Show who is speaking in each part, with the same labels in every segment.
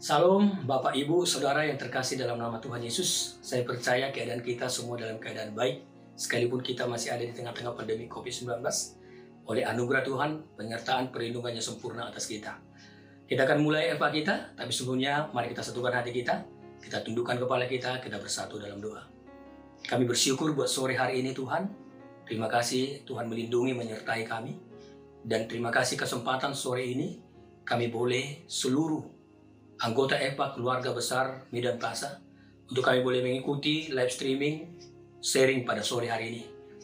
Speaker 1: Salam Bapak Ibu Saudara yang terkasih dalam nama Tuhan Yesus. Saya percaya keadaan kita semua dalam keadaan baik sekalipun kita masih ada di tengah-tengah pandemi Covid-19 oleh anugerah Tuhan penyertaan perlindungannya sempurna atas kita. Kita akan mulai Eva kita, tapi sebelumnya mari kita satukan hati kita, kita tundukkan kepala kita, kita bersatu dalam doa. Kami bersyukur buat sore hari ini Tuhan. Terima kasih Tuhan melindungi menyertai kami. Dan terima kasih kesempatan sore ini kami boleh seluruh anggota EPA keluarga besar Medan Plaza untuk kami boleh mengikuti live streaming sharing pada sore hari ini.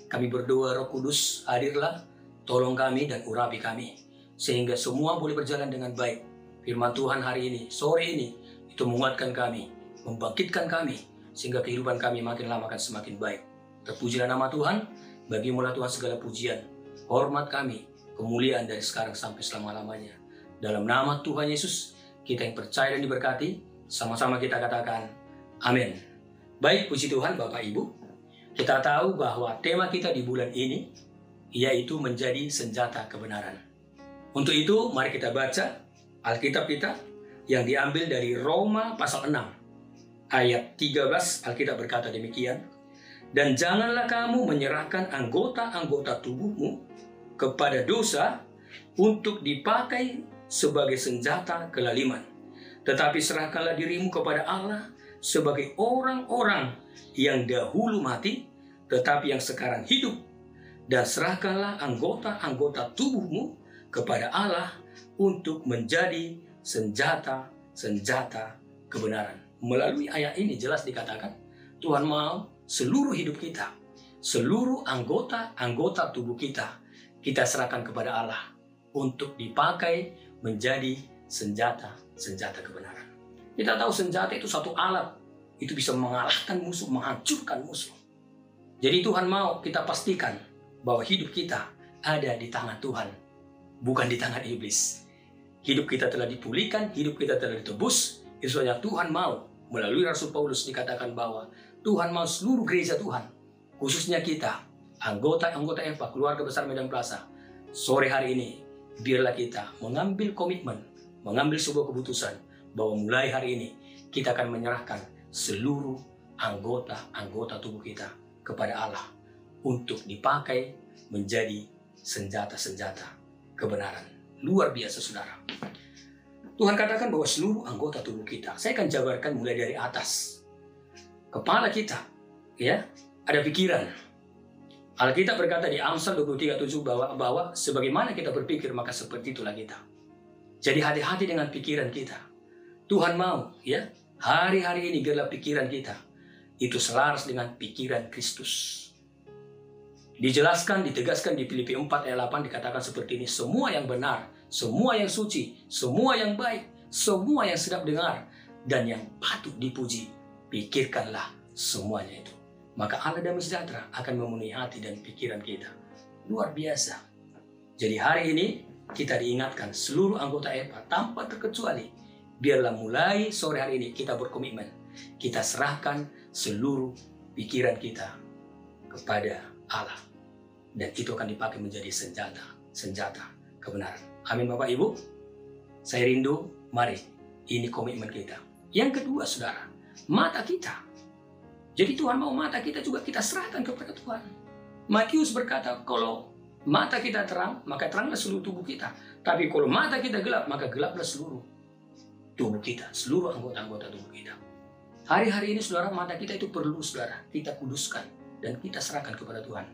Speaker 1: Kami berdoa Roh Kudus hadirlah, tolong kami dan urapi kami sehingga semua boleh berjalan dengan baik. Firman Tuhan hari ini, sore ini itu menguatkan kami, membangkitkan kami sehingga kehidupan kami makin lama akan semakin baik. Terpujilah nama Tuhan, bagi mula Tuhan segala pujian, hormat kami, kemuliaan dari sekarang sampai selama-lamanya. Dalam nama Tuhan Yesus, kita yang percaya dan diberkati, sama-sama kita katakan, amin. Baik, puji Tuhan Bapak Ibu, kita tahu bahwa tema kita di bulan ini, yaitu menjadi senjata kebenaran. Untuk itu, mari kita baca Alkitab kita yang diambil dari Roma pasal 6, ayat 13, Alkitab berkata demikian, Dan janganlah kamu menyerahkan anggota-anggota tubuhmu kepada dosa untuk dipakai sebagai senjata kelaliman. Tetapi serahkanlah dirimu kepada Allah sebagai orang-orang yang dahulu mati, tetapi yang sekarang hidup. Dan serahkanlah anggota-anggota tubuhmu kepada Allah untuk menjadi senjata-senjata kebenaran. Melalui ayat ini jelas dikatakan, Tuhan mau seluruh hidup kita, seluruh anggota-anggota tubuh kita, kita serahkan kepada Allah untuk dipakai menjadi senjata-senjata kebenaran. Kita tahu senjata itu satu alat, itu bisa mengalahkan musuh, menghancurkan musuh. Jadi Tuhan mau kita pastikan bahwa hidup kita ada di tangan Tuhan, bukan di tangan iblis. Hidup kita telah dipulihkan, hidup kita telah ditebus, itu saja Tuhan mau melalui Rasul Paulus dikatakan bahwa Tuhan mau seluruh gereja Tuhan, khususnya kita, anggota-anggota Eva, keluarga besar Medan Plaza, sore hari ini, biarlah kita mengambil komitmen, mengambil sebuah keputusan bahwa mulai hari ini kita akan menyerahkan seluruh anggota-anggota tubuh kita kepada Allah untuk dipakai menjadi senjata-senjata kebenaran. Luar biasa saudara. Tuhan katakan bahwa seluruh anggota tubuh kita, saya akan jabarkan mulai dari atas. Kepala kita, ya, ada pikiran, Alkitab berkata di Amsal 23:7 bahwa bahwa sebagaimana kita berpikir maka seperti itulah kita. Jadi hati-hati dengan pikiran kita. Tuhan mau ya hari-hari ini biarlah pikiran kita itu selaras dengan pikiran Kristus. Dijelaskan, ditegaskan di Filipi 4 ayat 8 dikatakan seperti ini. Semua yang benar, semua yang suci, semua yang baik, semua yang sedap dengar, dan yang patut dipuji, pikirkanlah semuanya itu maka Allah damai sejahtera akan memenuhi hati dan pikiran kita. Luar biasa. Jadi hari ini kita diingatkan seluruh anggota EPA tanpa terkecuali. Biarlah mulai sore hari ini kita berkomitmen. Kita serahkan seluruh pikiran kita kepada Allah. Dan itu akan dipakai menjadi senjata. Senjata kebenaran. Amin Bapak Ibu. Saya rindu, mari ini komitmen kita. Yang kedua saudara, mata kita jadi Tuhan mau mata kita juga kita serahkan kepada Tuhan. Matius berkata, kalau mata kita terang, maka teranglah seluruh tubuh kita. Tapi kalau mata kita gelap, maka gelaplah seluruh tubuh kita, seluruh anggota-anggota tubuh kita. Hari-hari ini saudara, mata kita itu perlu saudara, kita kuduskan dan kita serahkan kepada Tuhan.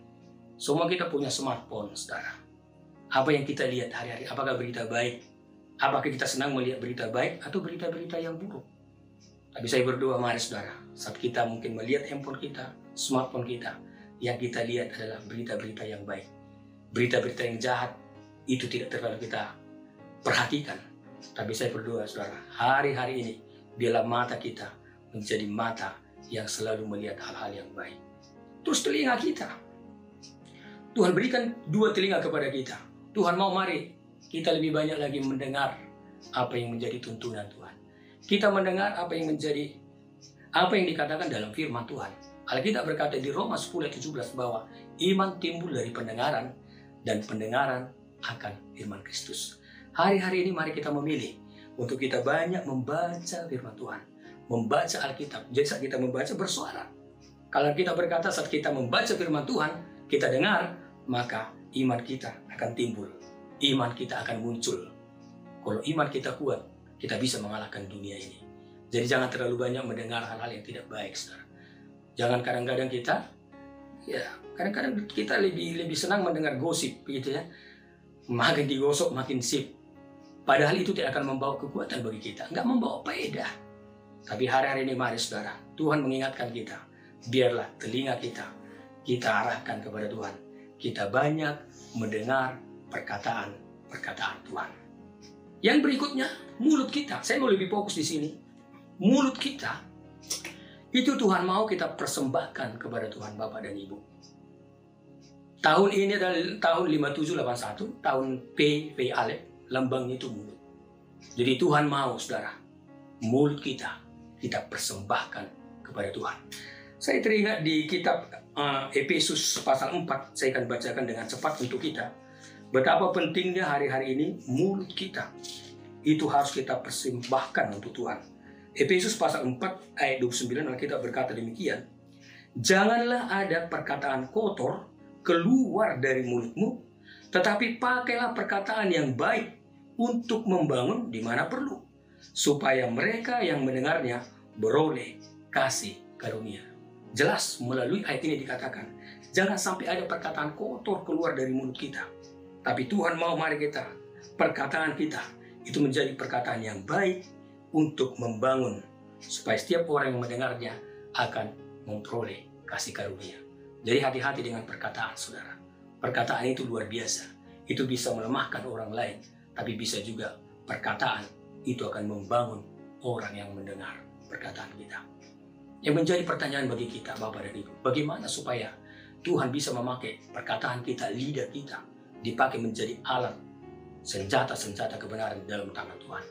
Speaker 1: Semua kita punya smartphone saudara. Apa yang kita lihat hari-hari, apakah berita baik? Apakah kita senang melihat berita baik atau berita-berita yang buruk? Tapi saya berdoa mari saudara, saat kita mungkin melihat handphone kita, smartphone kita, yang kita lihat adalah berita-berita yang baik. Berita-berita yang jahat itu tidak terlalu kita perhatikan. Tapi saya berdoa saudara, hari-hari ini biarlah mata kita menjadi mata yang selalu melihat hal-hal yang baik. Terus telinga kita. Tuhan berikan dua telinga kepada kita. Tuhan mau mari kita lebih banyak lagi mendengar apa yang menjadi tuntunan Tuhan kita mendengar apa yang menjadi apa yang dikatakan dalam firman Tuhan. Alkitab berkata di Roma 10 ayat 17 bahwa iman timbul dari pendengaran dan pendengaran akan firman Kristus. Hari-hari ini mari kita memilih untuk kita banyak membaca firman Tuhan, membaca Alkitab. Jadi saat kita membaca bersuara. Kalau kita berkata saat kita membaca firman Tuhan, kita dengar, maka iman kita akan timbul. Iman kita akan muncul. Kalau iman kita kuat, kita bisa mengalahkan dunia ini. Jadi jangan terlalu banyak mendengar hal-hal yang tidak baik, saudara. Jangan kadang-kadang kita, ya kadang-kadang kita lebih lebih senang mendengar gosip, gitu ya. Makin digosok makin sip. Padahal itu tidak akan membawa kekuatan bagi kita, nggak membawa faedah. Tapi hari-hari ini mari saudara, Tuhan mengingatkan kita, biarlah telinga kita, kita arahkan kepada Tuhan. Kita banyak mendengar perkataan-perkataan Tuhan. Yang berikutnya, mulut kita. Saya mau lebih fokus di sini. Mulut kita, itu Tuhan mau kita persembahkan kepada Tuhan Bapak dan Ibu. Tahun ini adalah tahun 5781, tahun P, P Alep, lambangnya itu mulut. Jadi Tuhan mau, saudara, mulut kita, kita persembahkan kepada Tuhan. Saya teringat di kitab uh, Efesus pasal 4, saya akan bacakan dengan cepat untuk kita. Betapa pentingnya hari-hari ini mulut kita. Itu harus kita persembahkan untuk Tuhan. Efesus pasal 4 ayat 29 kita berkata demikian. Janganlah ada perkataan kotor keluar dari mulutmu, tetapi pakailah perkataan yang baik untuk membangun di mana perlu, supaya mereka yang mendengarnya beroleh kasih karunia. Jelas melalui ayat ini dikatakan, jangan sampai ada perkataan kotor keluar dari mulut kita. Tapi Tuhan mau mari kita, perkataan kita itu menjadi perkataan yang baik untuk membangun supaya setiap orang yang mendengarnya akan memperoleh kasih karunia. Jadi hati-hati dengan perkataan saudara. Perkataan itu luar biasa. Itu bisa melemahkan orang lain, tapi bisa juga perkataan itu akan membangun orang yang mendengar perkataan kita. Yang menjadi pertanyaan bagi kita, Bapak dan Ibu, bagaimana supaya Tuhan bisa memakai perkataan kita, lidah kita, dipakai menjadi alat senjata-senjata kebenaran dalam tangan Tuhan.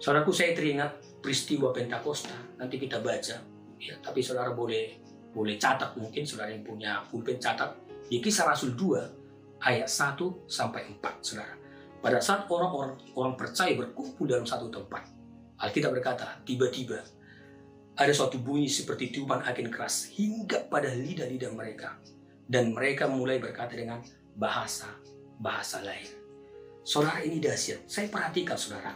Speaker 1: Saudaraku, saya teringat peristiwa Pentakosta. Nanti kita baca. Ya, tapi saudara boleh boleh catat mungkin saudara yang punya pulpen catat di kisah Rasul 2 ayat 1 sampai 4 saudara. Pada saat orang-orang orang percaya berkumpul dalam satu tempat, Alkitab berkata, tiba-tiba ada suatu bunyi seperti tiupan angin keras hingga pada lidah-lidah mereka. Dan mereka mulai berkata dengan bahasa-bahasa lain. Saudara ini dahsyat. Saya perhatikan saudara.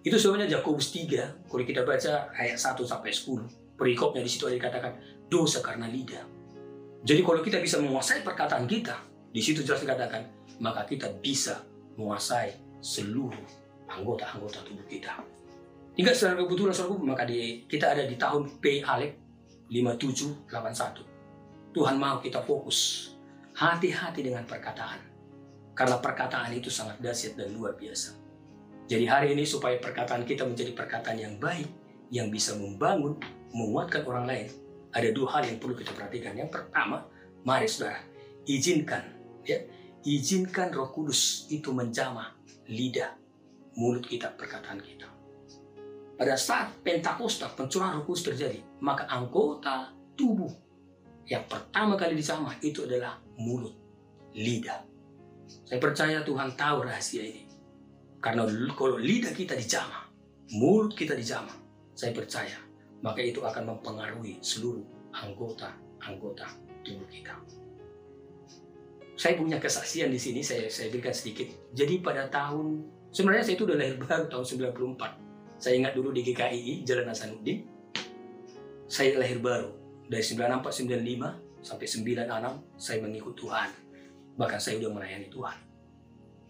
Speaker 1: Itu sebenarnya Yakobus 3, kalau kita baca ayat 1 sampai 10. Perikopnya di situ ada dikatakan, dosa karena lidah. Jadi kalau kita bisa menguasai perkataan kita, di situ jelas dikatakan, maka kita bisa menguasai seluruh anggota-anggota tubuh kita. Hingga secara kebetulan saudara maka di, kita ada di tahun P Alek 5781. Tuhan mau kita fokus. Hati-hati dengan perkataan. Karena perkataan itu sangat dahsyat dan luar biasa. Jadi hari ini supaya perkataan kita menjadi perkataan yang baik, yang bisa membangun, menguatkan orang lain, ada dua hal yang perlu kita perhatikan. Yang pertama, mari saudara, izinkan ya, izinkan Roh Kudus itu menjamah lidah, mulut kita, perkataan kita. Pada saat Pentakosta, pencurahan Roh Kudus terjadi, maka anggota tubuh yang pertama kali dijamah itu adalah mulut, lidah. Saya percaya Tuhan tahu rahasia ini. Karena kalau lidah kita dijamah, mulut kita dijamah, saya percaya maka itu akan mempengaruhi seluruh anggota-anggota tubuh kita. Saya punya kesaksian di sini, saya, saya berikan sedikit. Jadi pada tahun, sebenarnya saya itu udah lahir baru tahun 94. Saya ingat dulu di GKI, Jalan Hasanuddin. Saya lahir baru. Dari 94, 95 sampai 96, saya mengikut Tuhan. Bahkan saya sudah melayani Tuhan.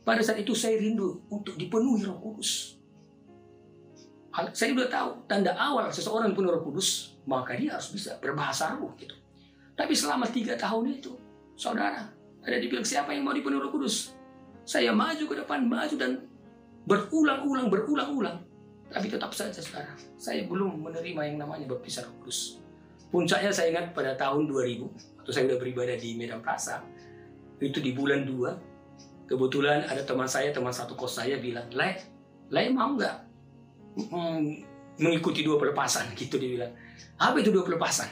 Speaker 1: Pada saat itu saya rindu untuk dipenuhi roh kudus saya sudah tahu tanda awal seseorang penuh Roh Kudus, maka dia harus bisa berbahasa roh gitu. Tapi selama tiga tahun itu, saudara, ada dibilang siapa yang mau dipenuhi Roh Kudus? Saya maju ke depan, maju dan berulang-ulang, berulang-ulang. Tapi tetap saja saudara, saya belum menerima yang namanya baptisan Roh Kudus. Puncaknya saya ingat pada tahun 2000, waktu saya sudah beribadah di Medan Plaza, itu di bulan 2, kebetulan ada teman saya, teman satu kos saya bilang, Le, Le mau nggak? Hmm, mengikuti dua pelepasan gitu dia bilang. Apa itu dua pelepasan?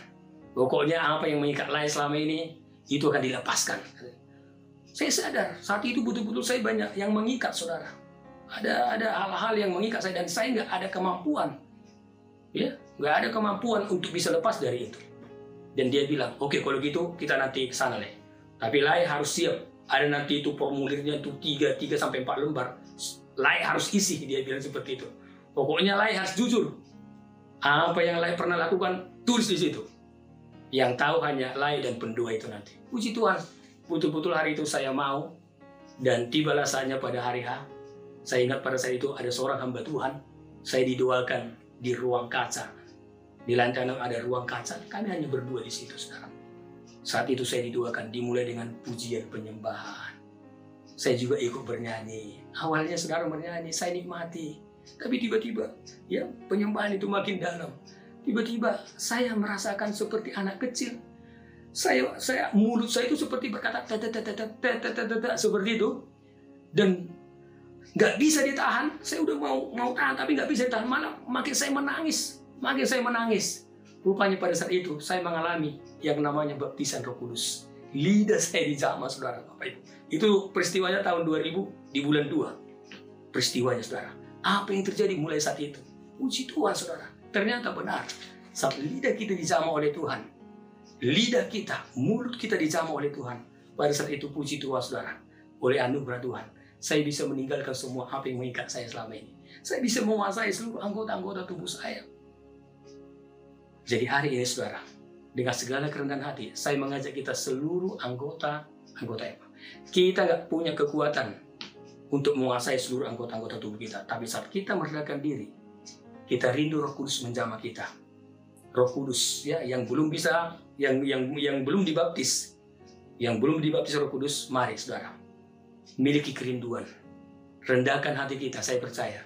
Speaker 1: Pokoknya apa yang mengikat lain selama ini itu akan dilepaskan. Saya sadar saat itu betul-betul saya banyak yang mengikat saudara. Ada ada hal-hal yang mengikat saya dan saya nggak ada kemampuan nggak ada kemampuan untuk bisa lepas dari itu. Dan dia bilang oke okay, kalau gitu kita nanti ke sana leh tapi Lai harus siap. Ada nanti itu formulirnya itu tiga tiga sampai empat lembar. Lai harus isi dia bilang seperti itu. Pokoknya Lai harus jujur. Apa yang Lai pernah lakukan tulis di situ. Yang tahu hanya Lai dan pendua itu nanti. Puji Tuhan betul-betul hari itu saya mau. Dan tibalah saatnya pada hari H saya ingat pada saat itu ada seorang hamba Tuhan, saya didoakan di ruang kaca. Di lantai enam ada ruang kaca, kami hanya berdua di situ, saudara. Saat itu saya didoakan dimulai dengan pujian penyembahan. Saya juga ikut bernyanyi. Awalnya saudara bernyanyi, saya nikmati. Tapi tiba-tiba, ya penyembahan itu makin dalam. Tiba-tiba saya merasakan seperti anak kecil. Saya, saya mulut saya itu seperti berkata seperti itu. Dan nggak bisa ditahan. Saya udah mau mau tahan tapi nggak bisa ditahan. Malah makin saya menangis, makin saya menangis. Rupanya pada saat itu saya mengalami yang namanya baptisan Roh Kudus. Lidah saya dijamah saudara Bapak Ibu. Itu peristiwanya tahun 2000 di bulan 2. Peristiwanya saudara. Apa yang terjadi mulai saat itu? Puji Tuhan saudara. Ternyata benar. Saat lidah kita dijamah oleh Tuhan. Lidah kita, mulut kita dijamah oleh Tuhan. Pada saat itu puji Tuhan saudara. Oleh anugerah Tuhan saya bisa meninggalkan semua apa yang mengikat saya selama ini. Saya bisa menguasai seluruh anggota-anggota tubuh saya. Jadi hari ini saudara, dengan segala kerendahan hati, saya mengajak kita seluruh anggota anggota Eva. Kita nggak punya kekuatan untuk menguasai seluruh anggota-anggota tubuh kita. Tapi saat kita merendahkan diri, kita rindu Roh Kudus menjamah kita. Roh Kudus ya yang belum bisa, yang yang yang belum dibaptis, yang belum dibaptis Roh Kudus, mari saudara miliki kerinduan. Rendahkan hati kita, saya percaya.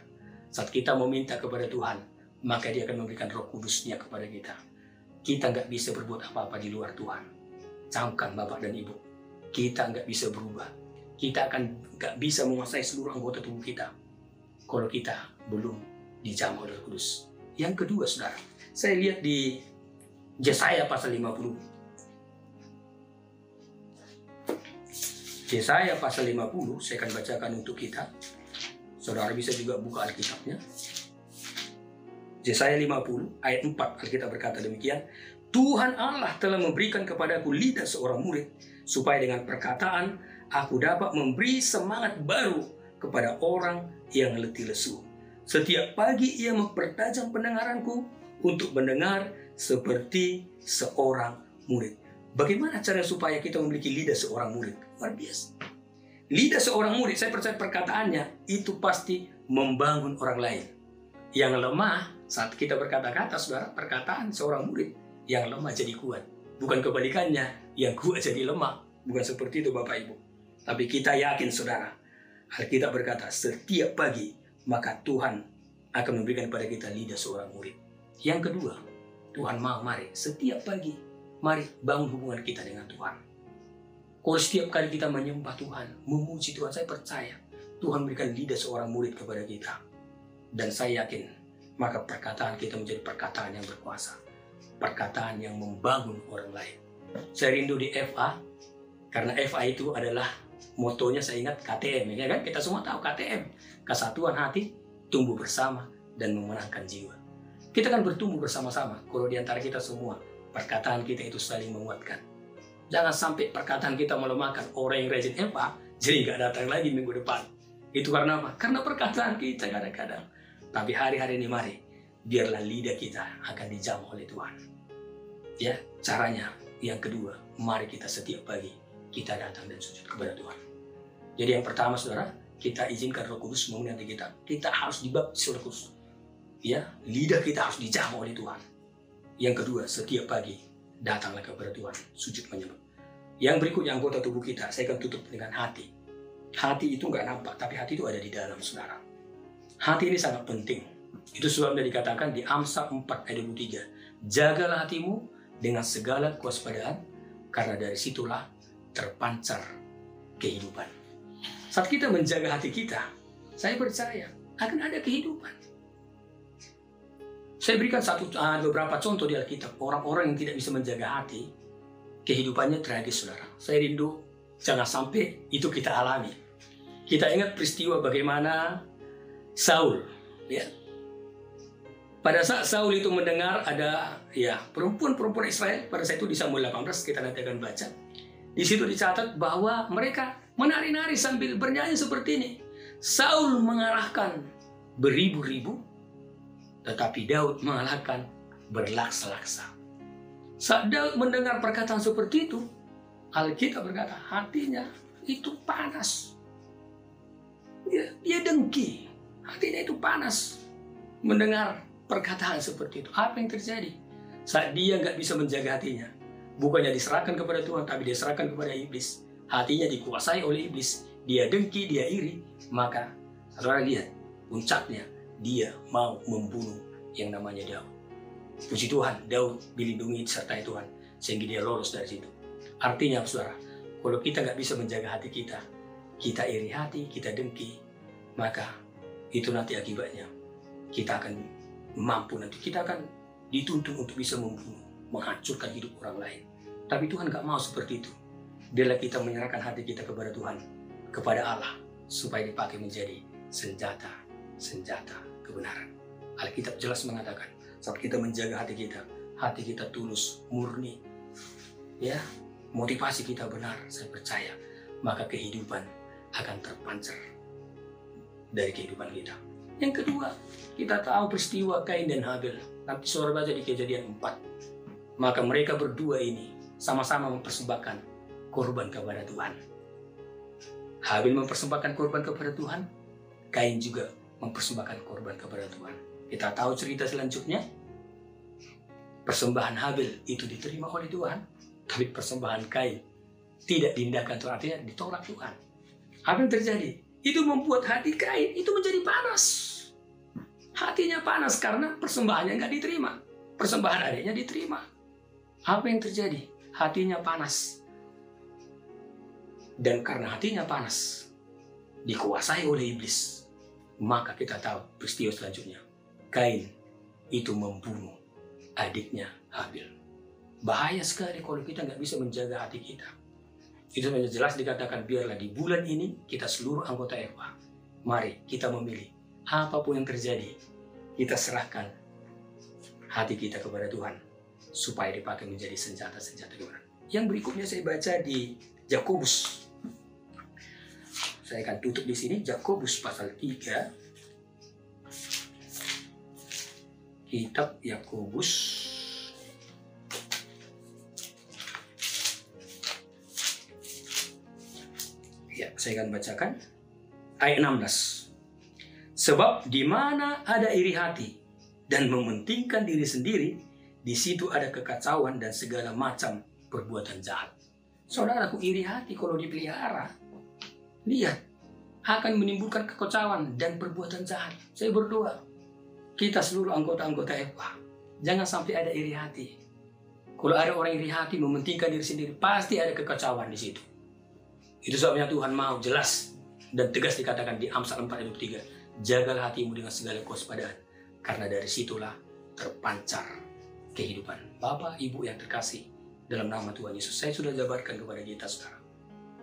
Speaker 1: Saat kita meminta kepada Tuhan, maka dia akan memberikan roh kudusnya kepada kita. Kita nggak bisa berbuat apa-apa di luar Tuhan. Camkan Bapak dan Ibu. Kita nggak bisa berubah. Kita akan nggak bisa menguasai seluruh anggota tubuh kita. Kalau kita belum dijamah oleh Kudus. Yang kedua, saudara. Saya lihat di Yesaya pasal 50 Yesaya pasal 50, saya akan bacakan untuk kita. Saudara bisa juga buka Alkitabnya. Yesaya 50 ayat 4 Alkitab berkata demikian. Tuhan Allah telah memberikan kepadaku lidah seorang murid supaya dengan perkataan aku dapat memberi semangat baru kepada orang yang letih lesu. Setiap pagi ia mempertajam pendengaranku untuk mendengar seperti seorang murid. Bagaimana cara supaya kita memiliki lidah seorang murid? Luar biasa. Lidah seorang murid, saya percaya perkataannya itu pasti membangun orang lain. Yang lemah, saat kita berkata-kata, saudara, perkataan seorang murid yang lemah jadi kuat. Bukan kebalikannya, yang kuat jadi lemah. Bukan seperti itu Bapak Ibu. Tapi kita yakin saudara, Alkitab berkata, setiap pagi maka Tuhan akan memberikan kepada kita lidah seorang murid. Yang kedua, Tuhan mau mari setiap pagi Mari bangun hubungan kita dengan Tuhan. Kalau setiap kali kita menyembah Tuhan, memuji Tuhan, saya percaya Tuhan berikan lidah seorang murid kepada kita. Dan saya yakin, maka perkataan kita menjadi perkataan yang berkuasa. Perkataan yang membangun orang lain. Saya rindu di FA, karena FA itu adalah motonya saya ingat KTM, ya kan? Kita semua tahu KTM. Kesatuan hati, tumbuh bersama, dan memenangkan jiwa. Kita kan bertumbuh bersama-sama kalau di antara kita semua perkataan kita itu saling menguatkan. Jangan sampai perkataan kita melemahkan orang yang rajin empa, jadi nggak datang lagi minggu depan. Itu karena apa? Karena perkataan kita kadang-kadang. Tapi hari-hari ini mari, biarlah lidah kita akan dijamah oleh Tuhan. Ya, caranya yang kedua, mari kita setiap pagi kita datang dan sujud kepada Tuhan. Jadi yang pertama saudara, kita izinkan Roh Kudus mengundi hati kita. Kita harus dibaptis Roh Kudus. Ya, lidah kita harus dijamah oleh Tuhan. Yang kedua, setiap pagi datanglah kepada Tuhan, sujud menyembah. Yang berikutnya anggota tubuh kita, saya akan tutup dengan hati. Hati itu nggak nampak, tapi hati itu ada di dalam saudara. Hati ini sangat penting. Itu sebabnya dikatakan di Amsal 4 ayat 23. Jagalah hatimu dengan segala kewaspadaan, karena dari situlah terpancar kehidupan. Saat kita menjaga hati kita, saya percaya akan ada kehidupan. Saya berikan satu uh, beberapa contoh di Alkitab. Orang-orang yang tidak bisa menjaga hati, kehidupannya tragis, saudara. Saya rindu jangan sampai itu kita alami. Kita ingat peristiwa bagaimana Saul, ya. Pada saat Saul itu mendengar ada ya perempuan-perempuan Israel pada saat itu di Samuel 18 kita nanti akan baca. Di situ dicatat bahwa mereka menari-nari sambil bernyanyi seperti ini. Saul mengalahkan beribu-ribu, tetapi Daud mengalahkan berlaksa-laksa. Saat Daud mendengar perkataan seperti itu, Alkitab berkata hatinya itu panas. Dia, dia dengki, hatinya itu panas mendengar perkataan seperti itu. Apa yang terjadi? Saat dia nggak bisa menjaga hatinya, bukannya diserahkan kepada Tuhan, tapi diserahkan kepada iblis. Hatinya dikuasai oleh iblis. Dia dengki, dia iri. Maka, saudara lihat, puncaknya dia mau membunuh yang namanya Daud. Puji Tuhan, Daud dilindungi sertai Tuhan sehingga dia lolos dari situ. Artinya, saudara, kalau kita nggak bisa menjaga hati kita, kita iri hati, kita dengki, maka itu nanti akibatnya kita akan mampu nanti kita akan dituntun untuk bisa membunuh, menghancurkan hidup orang lain. Tapi Tuhan nggak mau seperti itu. Biarlah kita menyerahkan hati kita kepada Tuhan, kepada Allah, supaya dipakai menjadi senjata, senjata kebenaran. Alkitab jelas mengatakan, saat kita menjaga hati kita, hati kita tulus, murni, ya, motivasi kita benar, saya percaya, maka kehidupan akan terpancar dari kehidupan kita. Yang kedua, kita tahu peristiwa Kain dan Habel. Nanti sore baca di kejadian 4. Maka mereka berdua ini sama-sama mempersembahkan korban kepada Tuhan. Habel mempersembahkan korban kepada Tuhan, Kain juga mempersembahkan korban kepada Tuhan. Kita tahu cerita selanjutnya. Persembahan Habel itu diterima oleh Tuhan, tapi persembahan Kain tidak diindahkan Tuhan, artinya ditolak Tuhan. Apa yang terjadi? Itu membuat hati Kain itu menjadi panas. Hatinya panas karena persembahannya nggak diterima. Persembahan adiknya diterima. Apa yang terjadi? Hatinya panas. Dan karena hatinya panas, dikuasai oleh iblis, maka kita tahu peristiwa selanjutnya Kain itu membunuh adiknya Habil. Bahaya sekali kalau kita nggak bisa menjaga hati kita. Itu sudah jelas dikatakan biarlah di bulan ini kita seluruh anggota Eva. Mari kita memilih apa pun yang terjadi. Kita serahkan hati kita kepada Tuhan supaya dipakai menjadi senjata-senjata kebenaran. Yang berikutnya saya baca di Yakobus. Saya akan tutup di sini Yakobus pasal 3 kitab Yakobus Ya, saya akan bacakan ayat 16. Sebab di mana ada iri hati dan mementingkan diri sendiri, di situ ada kekacauan dan segala macam perbuatan jahat. Saudaraku iri hati kalau dipelihara, lihat akan menimbulkan kekacauan dan perbuatan jahat. Saya berdoa, kita seluruh anggota-anggota EPA, jangan sampai ada iri hati. Kalau ada orang iri hati mementingkan diri sendiri, pasti ada kekacauan di situ. Itu sebabnya Tuhan mau jelas dan tegas dikatakan di Amsal 4 ayat 3, jagalah hatimu dengan segala kewaspadaan, karena dari situlah terpancar kehidupan. Bapak, Ibu yang terkasih, dalam nama Tuhan Yesus, saya sudah jabarkan kepada kita sekarang,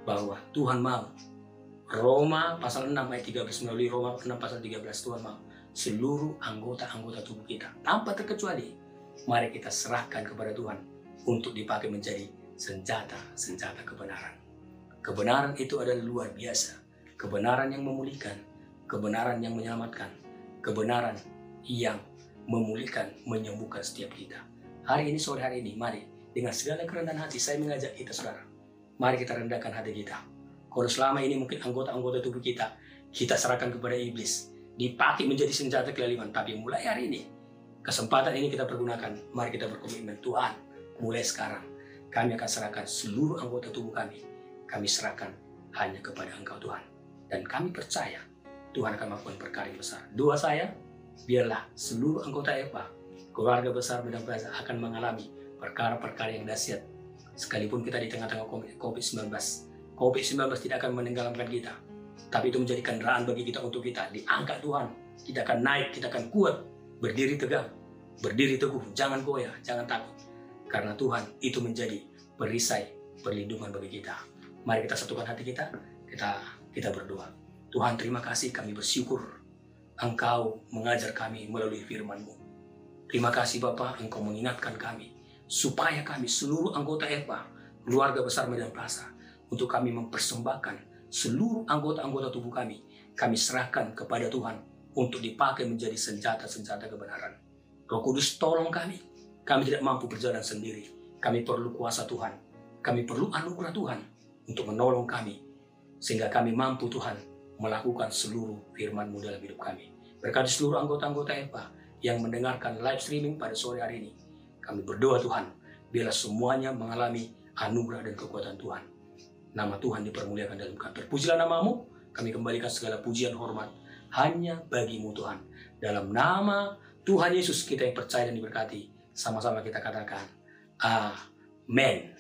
Speaker 1: bahwa Tuhan mau Roma pasal 6 ayat 13 melalui Roma 6 pasal 13 Tuhan mau seluruh anggota-anggota tubuh kita tanpa terkecuali. Mari kita serahkan kepada Tuhan untuk dipakai menjadi senjata-senjata kebenaran. Kebenaran itu adalah luar biasa. Kebenaran yang memulihkan, kebenaran yang menyelamatkan, kebenaran yang memulihkan, menyembuhkan setiap kita. Hari ini, sore hari ini, mari dengan segala kerendahan hati saya mengajak kita saudara. Mari kita rendahkan hati kita. Kalau selama ini mungkin anggota-anggota tubuh kita, kita serahkan kepada iblis dipakai menjadi senjata kelaliman. Tapi mulai hari ini, kesempatan ini kita pergunakan. Mari kita berkomitmen, Tuhan, mulai sekarang kami akan serahkan seluruh anggota tubuh kami. Kami serahkan hanya kepada Engkau Tuhan. Dan kami percaya Tuhan akan melakukan perkara yang besar. Doa saya, biarlah seluruh anggota EPA, keluarga besar Medan Plaza akan mengalami perkara-perkara yang dahsyat. Sekalipun kita di tengah-tengah COVID-19, COVID-19 tidak akan meninggalkan kita tapi itu menjadi kendaraan bagi kita untuk kita diangkat Tuhan. Kita akan naik, kita akan kuat, berdiri tegak, berdiri teguh, jangan goyah, jangan takut. Karena Tuhan itu menjadi perisai perlindungan bagi kita. Mari kita satukan hati kita, kita kita berdoa. Tuhan terima kasih kami bersyukur Engkau mengajar kami melalui firman-Mu. Terima kasih Bapak, Engkau mengingatkan kami, supaya kami seluruh anggota EPA, keluarga besar Medan Plaza, untuk kami mempersembahkan seluruh anggota-anggota tubuh kami, kami serahkan kepada Tuhan untuk dipakai menjadi senjata-senjata kebenaran. Roh Kudus tolong kami, kami tidak mampu berjalan sendiri, kami perlu kuasa Tuhan, kami perlu anugerah Tuhan untuk menolong kami, sehingga kami mampu Tuhan melakukan seluruh firman-Mu dalam hidup kami. Berkati seluruh anggota-anggota EPA yang mendengarkan live streaming pada sore hari ini. Kami berdoa Tuhan, biarlah semuanya mengalami anugerah dan kekuatan Tuhan. Nama Tuhan dipermuliakan dalam kami. Terpujilah namamu, kami kembalikan segala pujian hormat hanya bagimu Tuhan. Dalam nama Tuhan Yesus kita yang percaya dan diberkati, sama-sama kita katakan, Amin.